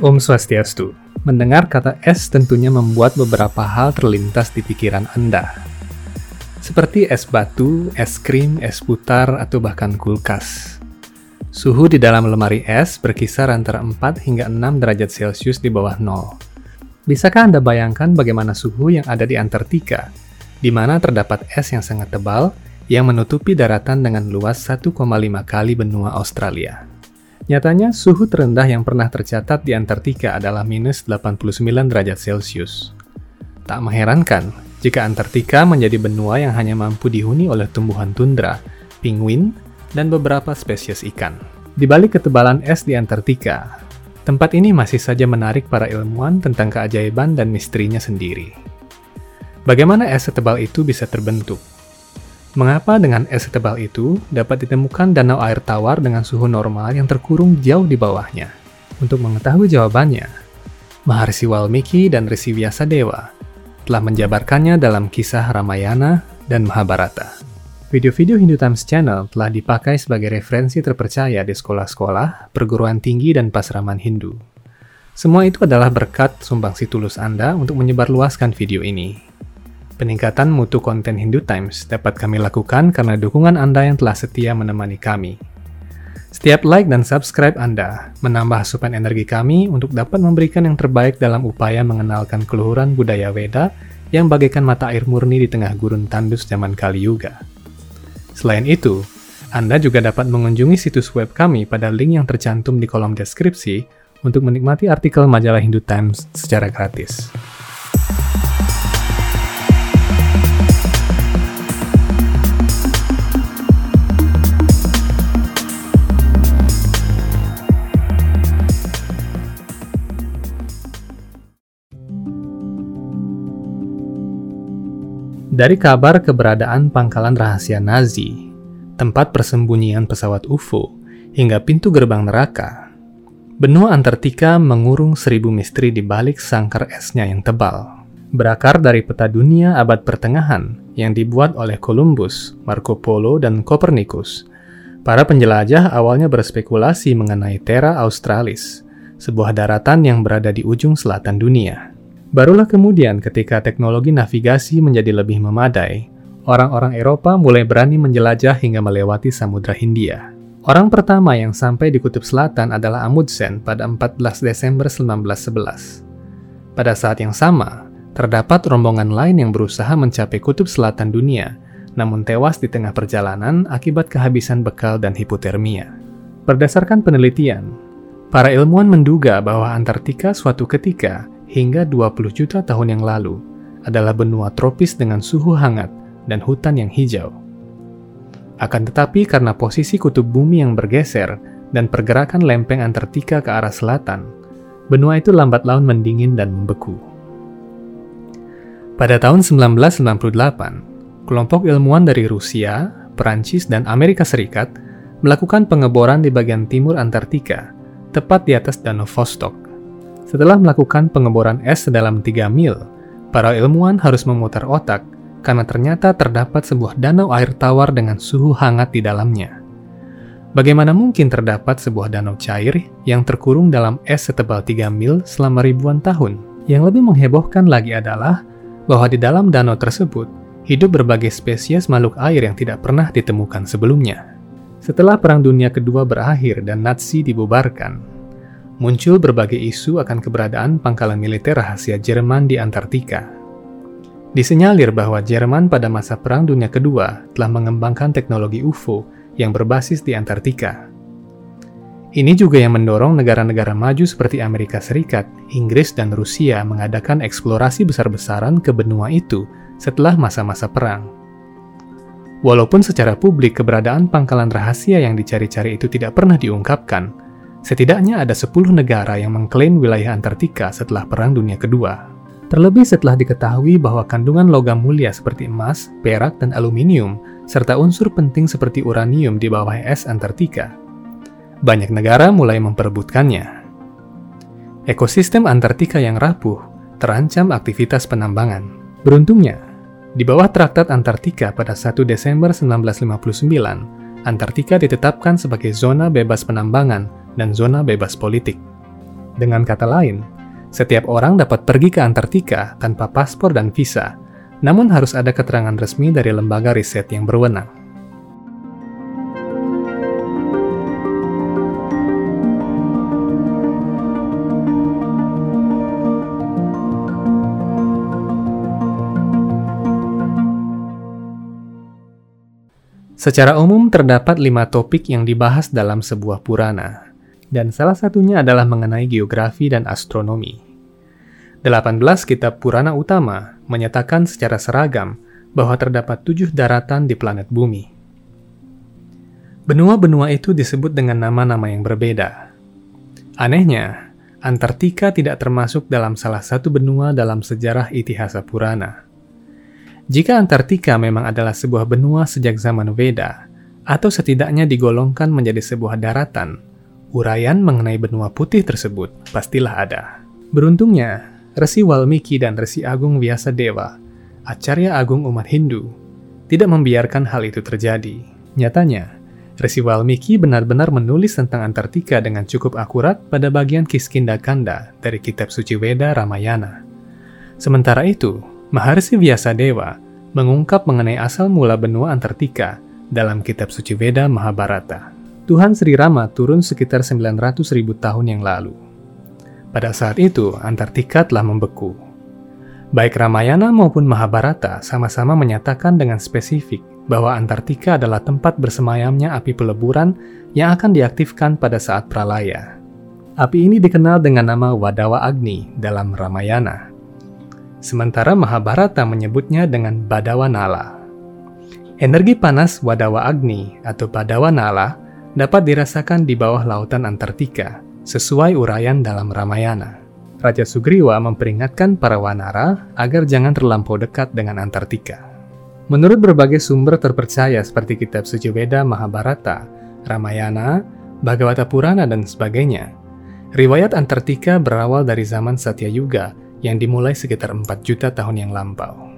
Om Swastiastu. Mendengar kata es tentunya membuat beberapa hal terlintas di pikiran Anda. Seperti es batu, es krim, es putar, atau bahkan kulkas. Suhu di dalam lemari es berkisar antara 4 hingga 6 derajat Celcius di bawah nol. Bisakah Anda bayangkan bagaimana suhu yang ada di Antartika, di mana terdapat es yang sangat tebal yang menutupi daratan dengan luas 1,5 kali benua Australia? Nyatanya, suhu terendah yang pernah tercatat di Antartika adalah minus 89 derajat Celcius. Tak mengherankan jika Antartika menjadi benua yang hanya mampu dihuni oleh tumbuhan tundra, penguin, dan beberapa spesies ikan. Di balik ketebalan es di Antartika, tempat ini masih saja menarik para ilmuwan tentang keajaiban dan misterinya sendiri. Bagaimana es setebal itu bisa terbentuk? Mengapa dengan es setebal itu dapat ditemukan danau air tawar dengan suhu normal yang terkurung jauh di bawahnya? Untuk mengetahui jawabannya, Maharsi Walmiki dan Risi Vyasadeva telah menjabarkannya dalam kisah Ramayana dan Mahabharata. Video-video Hindu Times Channel telah dipakai sebagai referensi terpercaya di sekolah-sekolah, perguruan tinggi, dan pasraman Hindu. Semua itu adalah berkat sumbangsi tulus Anda untuk menyebarluaskan video ini. Peningkatan mutu konten Hindu Times dapat kami lakukan karena dukungan Anda yang telah setia menemani kami. Setiap like dan subscribe Anda menambah asupan energi kami untuk dapat memberikan yang terbaik dalam upaya mengenalkan keluhuran budaya Weda yang bagaikan mata air murni di tengah gurun tandus zaman Kali Yuga. Selain itu, Anda juga dapat mengunjungi situs web kami pada link yang tercantum di kolom deskripsi untuk menikmati artikel majalah Hindu Times secara gratis. Dari kabar keberadaan pangkalan rahasia Nazi, tempat persembunyian pesawat UFO, hingga pintu gerbang neraka, benua Antartika mengurung seribu misteri di balik sangkar esnya yang tebal. Berakar dari peta dunia abad pertengahan yang dibuat oleh Columbus, Marco Polo, dan Copernicus, para penjelajah awalnya berspekulasi mengenai Terra Australis, sebuah daratan yang berada di ujung selatan dunia. Barulah kemudian ketika teknologi navigasi menjadi lebih memadai, orang-orang Eropa mulai berani menjelajah hingga melewati Samudra Hindia. Orang pertama yang sampai di Kutub Selatan adalah Amundsen pada 14 Desember 1911. Pada saat yang sama, terdapat rombongan lain yang berusaha mencapai Kutub Selatan dunia, namun tewas di tengah perjalanan akibat kehabisan bekal dan hipotermia. Berdasarkan penelitian, para ilmuwan menduga bahwa Antartika suatu ketika hingga 20 juta tahun yang lalu adalah benua tropis dengan suhu hangat dan hutan yang hijau. Akan tetapi karena posisi kutub bumi yang bergeser dan pergerakan lempeng Antartika ke arah selatan, benua itu lambat laun mendingin dan membeku. Pada tahun 1998, kelompok ilmuwan dari Rusia, Perancis, dan Amerika Serikat melakukan pengeboran di bagian timur Antartika, tepat di atas Danau Vostok setelah melakukan pengeboran es sedalam 3 mil, para ilmuwan harus memutar otak karena ternyata terdapat sebuah danau air tawar dengan suhu hangat di dalamnya. Bagaimana mungkin terdapat sebuah danau cair yang terkurung dalam es setebal 3 mil selama ribuan tahun? Yang lebih menghebohkan lagi adalah bahwa di dalam danau tersebut hidup berbagai spesies makhluk air yang tidak pernah ditemukan sebelumnya. Setelah Perang Dunia Kedua berakhir dan Nazi dibubarkan, muncul berbagai isu akan keberadaan pangkalan militer rahasia Jerman di Antartika. Disenyalir bahwa Jerman pada masa Perang Dunia Kedua telah mengembangkan teknologi UFO yang berbasis di Antartika. Ini juga yang mendorong negara-negara maju seperti Amerika Serikat, Inggris, dan Rusia mengadakan eksplorasi besar-besaran ke benua itu setelah masa-masa perang. Walaupun secara publik keberadaan pangkalan rahasia yang dicari-cari itu tidak pernah diungkapkan, Setidaknya ada 10 negara yang mengklaim wilayah Antartika setelah Perang Dunia Kedua. Terlebih setelah diketahui bahwa kandungan logam mulia seperti emas, perak, dan aluminium, serta unsur penting seperti uranium di bawah es Antartika. Banyak negara mulai memperebutkannya. Ekosistem Antartika yang rapuh terancam aktivitas penambangan. Beruntungnya, di bawah Traktat Antartika pada 1 Desember 1959, Antartika ditetapkan sebagai zona bebas penambangan dan zona bebas politik. Dengan kata lain, setiap orang dapat pergi ke Antartika tanpa paspor dan visa, namun harus ada keterangan resmi dari lembaga riset yang berwenang. Secara umum terdapat lima topik yang dibahas dalam sebuah Purana, dan salah satunya adalah mengenai geografi dan astronomi. 18 kitab Purana utama menyatakan secara seragam bahwa terdapat tujuh daratan di planet bumi. Benua-benua itu disebut dengan nama-nama yang berbeda. Anehnya, Antartika tidak termasuk dalam salah satu benua dalam sejarah Itihasa Purana. Jika Antartika memang adalah sebuah benua sejak zaman Veda, atau setidaknya digolongkan menjadi sebuah daratan, uraian mengenai benua putih tersebut pastilah ada. Beruntungnya, Resi Walmiki dan Resi Agung Dewa, Acarya Agung umat Hindu, tidak membiarkan hal itu terjadi. Nyatanya, Resi Walmiki benar-benar menulis tentang Antartika dengan cukup akurat pada bagian Kiskinda Kanda dari kitab suci Weda Ramayana. Sementara itu, Maharsi Dewa mengungkap mengenai asal mula benua Antartika dalam kitab suci Veda Mahabharata. Tuhan Sri Rama turun sekitar 900 ribu tahun yang lalu. Pada saat itu, Antartika telah membeku. Baik Ramayana maupun Mahabharata sama-sama menyatakan dengan spesifik bahwa Antartika adalah tempat bersemayamnya api peleburan yang akan diaktifkan pada saat pralaya. Api ini dikenal dengan nama Wadawa Agni dalam Ramayana sementara Mahabharata menyebutnya dengan Badawa Nala. Energi panas Wadawa Agni atau Badawa Nala dapat dirasakan di bawah lautan Antartika, sesuai uraian dalam Ramayana. Raja Sugriwa memperingatkan para wanara agar jangan terlampau dekat dengan Antartika. Menurut berbagai sumber terpercaya seperti kitab suci Weda Mahabharata, Ramayana, Bhagavata Purana, dan sebagainya, riwayat Antartika berawal dari zaman Satya Yuga yang dimulai sekitar 4 juta tahun yang lampau.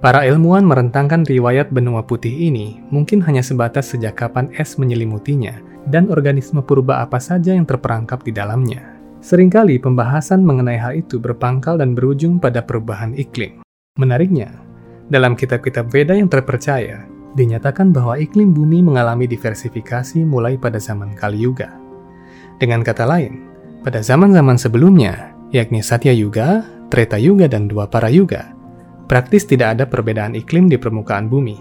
Para ilmuwan merentangkan riwayat benua putih ini mungkin hanya sebatas sejak kapan es menyelimutinya dan organisme purba apa saja yang terperangkap di dalamnya. Seringkali pembahasan mengenai hal itu berpangkal dan berujung pada perubahan iklim. Menariknya, dalam kitab-kitab Veda yang terpercaya, dinyatakan bahwa iklim bumi mengalami diversifikasi mulai pada zaman Kali Yuga. Dengan kata lain, pada zaman-zaman sebelumnya, yakni Satya Yuga, Treta Yuga, dan Dua Para Yuga, praktis tidak ada perbedaan iklim di permukaan bumi.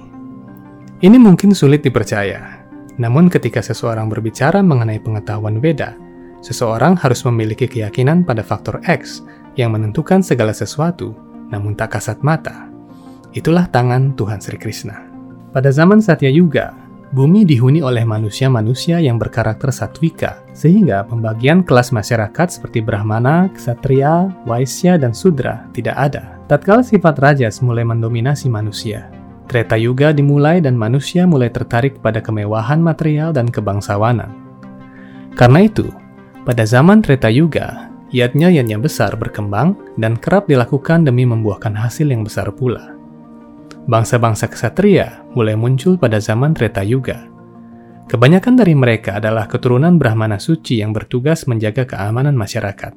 Ini mungkin sulit dipercaya, namun ketika seseorang berbicara mengenai pengetahuan Veda, seseorang harus memiliki keyakinan pada faktor X yang menentukan segala sesuatu, namun tak kasat mata. Itulah tangan Tuhan Sri Krishna. Pada zaman Satya Yuga, bumi dihuni oleh manusia-manusia yang berkarakter satwika, sehingga pembagian kelas masyarakat seperti Brahmana, Ksatria, Waisya, dan Sudra tidak ada. Tatkala sifat rajas mulai mendominasi manusia, Treta Yuga dimulai dan manusia mulai tertarik pada kemewahan material dan kebangsawanan. Karena itu, pada zaman Treta Yuga, yatnya-yatnya besar berkembang dan kerap dilakukan demi membuahkan hasil yang besar pula bangsa-bangsa ksatria mulai muncul pada zaman Treta Yuga. Kebanyakan dari mereka adalah keturunan Brahmana suci yang bertugas menjaga keamanan masyarakat.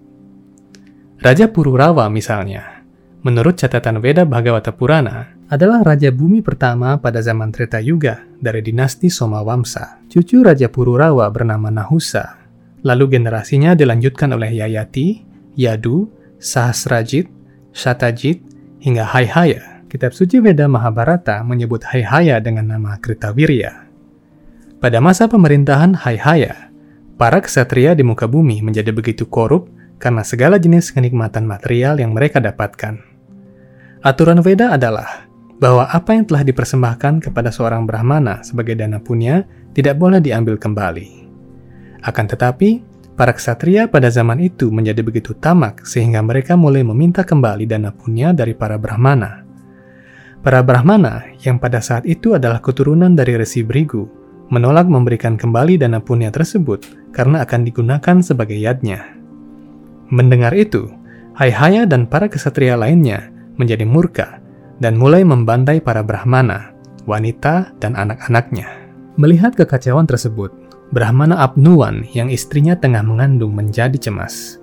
Raja Pururawa misalnya, menurut catatan Veda Bhagavata Purana, adalah raja bumi pertama pada zaman Treta Yuga dari dinasti Somawamsa. Cucu Raja Pururawa bernama Nahusa, lalu generasinya dilanjutkan oleh Yayati, Yadu, Sahasrajit, Shatajit, hingga Haihaya Kitab suci Veda Mahabharata menyebut Haihaya dengan nama Kritawirya. Pada masa pemerintahan Haihaya, para ksatria di muka bumi menjadi begitu korup karena segala jenis kenikmatan material yang mereka dapatkan. Aturan Veda adalah bahwa apa yang telah dipersembahkan kepada seorang Brahmana sebagai dana punya tidak boleh diambil kembali. Akan tetapi, para ksatria pada zaman itu menjadi begitu tamak sehingga mereka mulai meminta kembali dana punya dari para Brahmana. Para Brahmana, yang pada saat itu adalah keturunan dari Resi Brigu, menolak memberikan kembali dana punya tersebut karena akan digunakan sebagai yadnya. Mendengar itu, Haihaya dan para kesatria lainnya menjadi murka dan mulai membantai para Brahmana, wanita, dan anak-anaknya. Melihat kekacauan tersebut, Brahmana Abnuan yang istrinya tengah mengandung menjadi cemas.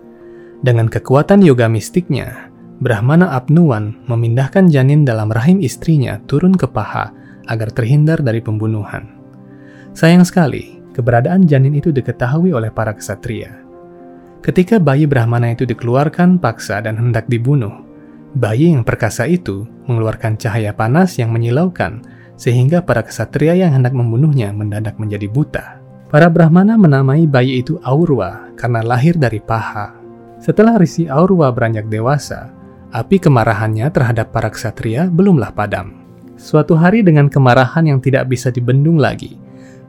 Dengan kekuatan yoga mistiknya, Brahmana Abnuan memindahkan janin dalam rahim istrinya turun ke paha agar terhindar dari pembunuhan. Sayang sekali, keberadaan janin itu diketahui oleh para kesatria. Ketika bayi Brahmana itu dikeluarkan paksa dan hendak dibunuh, bayi yang perkasa itu mengeluarkan cahaya panas yang menyilaukan sehingga para kesatria yang hendak membunuhnya mendadak menjadi buta. Para Brahmana menamai bayi itu Aurwa karena lahir dari paha. Setelah Risi Aurwa beranjak dewasa, api kemarahannya terhadap para ksatria belumlah padam. Suatu hari dengan kemarahan yang tidak bisa dibendung lagi,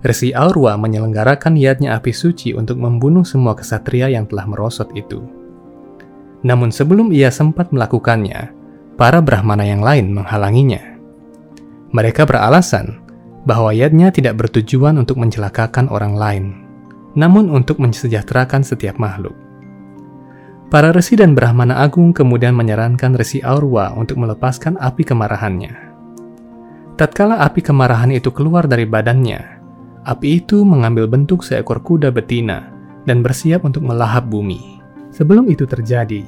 Risi Aurwa menyelenggarakan yatnya api suci untuk membunuh semua ksatria yang telah merosot itu. Namun sebelum ia sempat melakukannya, para Brahmana yang lain menghalanginya. Mereka beralasan bahwa ayatnya tidak bertujuan untuk mencelakakan orang lain, namun untuk mensejahterakan setiap makhluk. Para resi dan Brahmana Agung kemudian menyarankan Resi Aurwa untuk melepaskan api kemarahannya. Tatkala api kemarahan itu keluar dari badannya, api itu mengambil bentuk seekor kuda betina dan bersiap untuk melahap bumi. Sebelum itu terjadi,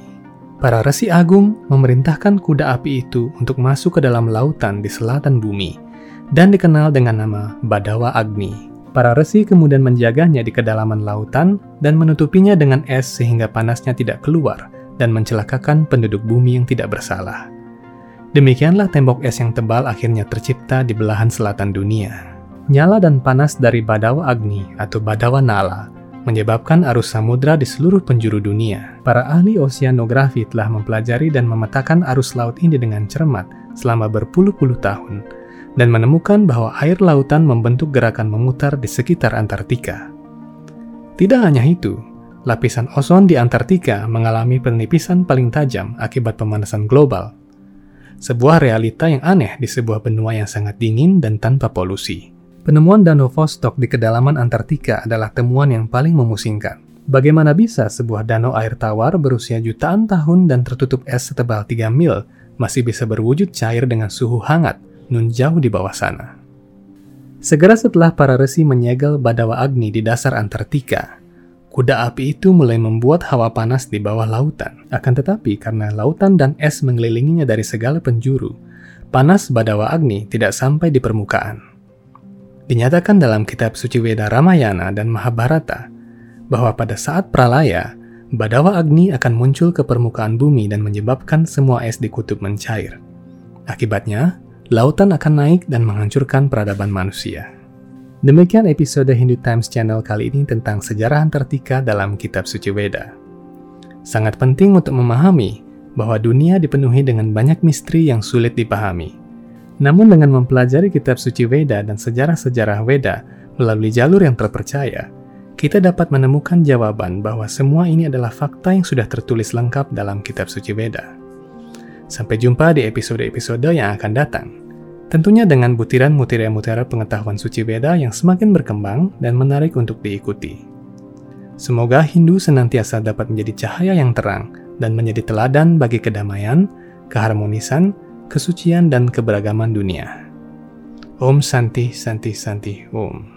para Resi Agung memerintahkan kuda api itu untuk masuk ke dalam lautan di selatan bumi dan dikenal dengan nama Badawa Agni. Para resi kemudian menjaganya di kedalaman lautan dan menutupinya dengan es sehingga panasnya tidak keluar dan mencelakakan penduduk bumi yang tidak bersalah. Demikianlah tembok es yang tebal akhirnya tercipta di belahan selatan dunia. Nyala dan panas dari Badawa Agni atau Badawa Nala menyebabkan arus samudra di seluruh penjuru dunia. Para ahli oceanografi telah mempelajari dan memetakan arus laut ini dengan cermat selama berpuluh-puluh tahun dan menemukan bahwa air lautan membentuk gerakan memutar di sekitar Antartika. Tidak hanya itu, lapisan ozon di Antartika mengalami penipisan paling tajam akibat pemanasan global. Sebuah realita yang aneh di sebuah benua yang sangat dingin dan tanpa polusi. Penemuan danau Vostok di kedalaman Antartika adalah temuan yang paling memusingkan. Bagaimana bisa sebuah danau air tawar berusia jutaan tahun dan tertutup es setebal 3 mil masih bisa berwujud cair dengan suhu hangat nun jauh di bawah sana. Segera setelah para resi menyegel Badawa Agni di dasar Antartika, kuda api itu mulai membuat hawa panas di bawah lautan. Akan tetapi karena lautan dan es mengelilinginya dari segala penjuru, panas Badawa Agni tidak sampai di permukaan. Dinyatakan dalam kitab suci Weda Ramayana dan Mahabharata bahwa pada saat pralaya, Badawa Agni akan muncul ke permukaan bumi dan menyebabkan semua es di kutub mencair. Akibatnya, lautan akan naik dan menghancurkan peradaban manusia. Demikian episode Hindu Times Channel kali ini tentang sejarah Antartika dalam Kitab Suci Weda. Sangat penting untuk memahami bahwa dunia dipenuhi dengan banyak misteri yang sulit dipahami. Namun dengan mempelajari Kitab Suci Weda dan sejarah-sejarah Weda melalui jalur yang terpercaya, kita dapat menemukan jawaban bahwa semua ini adalah fakta yang sudah tertulis lengkap dalam Kitab Suci Weda. Sampai jumpa di episode-episode yang akan datang. Tentunya dengan butiran mutiara-mutiara pengetahuan suci Veda yang semakin berkembang dan menarik untuk diikuti. Semoga Hindu senantiasa dapat menjadi cahaya yang terang dan menjadi teladan bagi kedamaian, keharmonisan, kesucian, dan keberagaman dunia. Om Santi Santi Santi Om.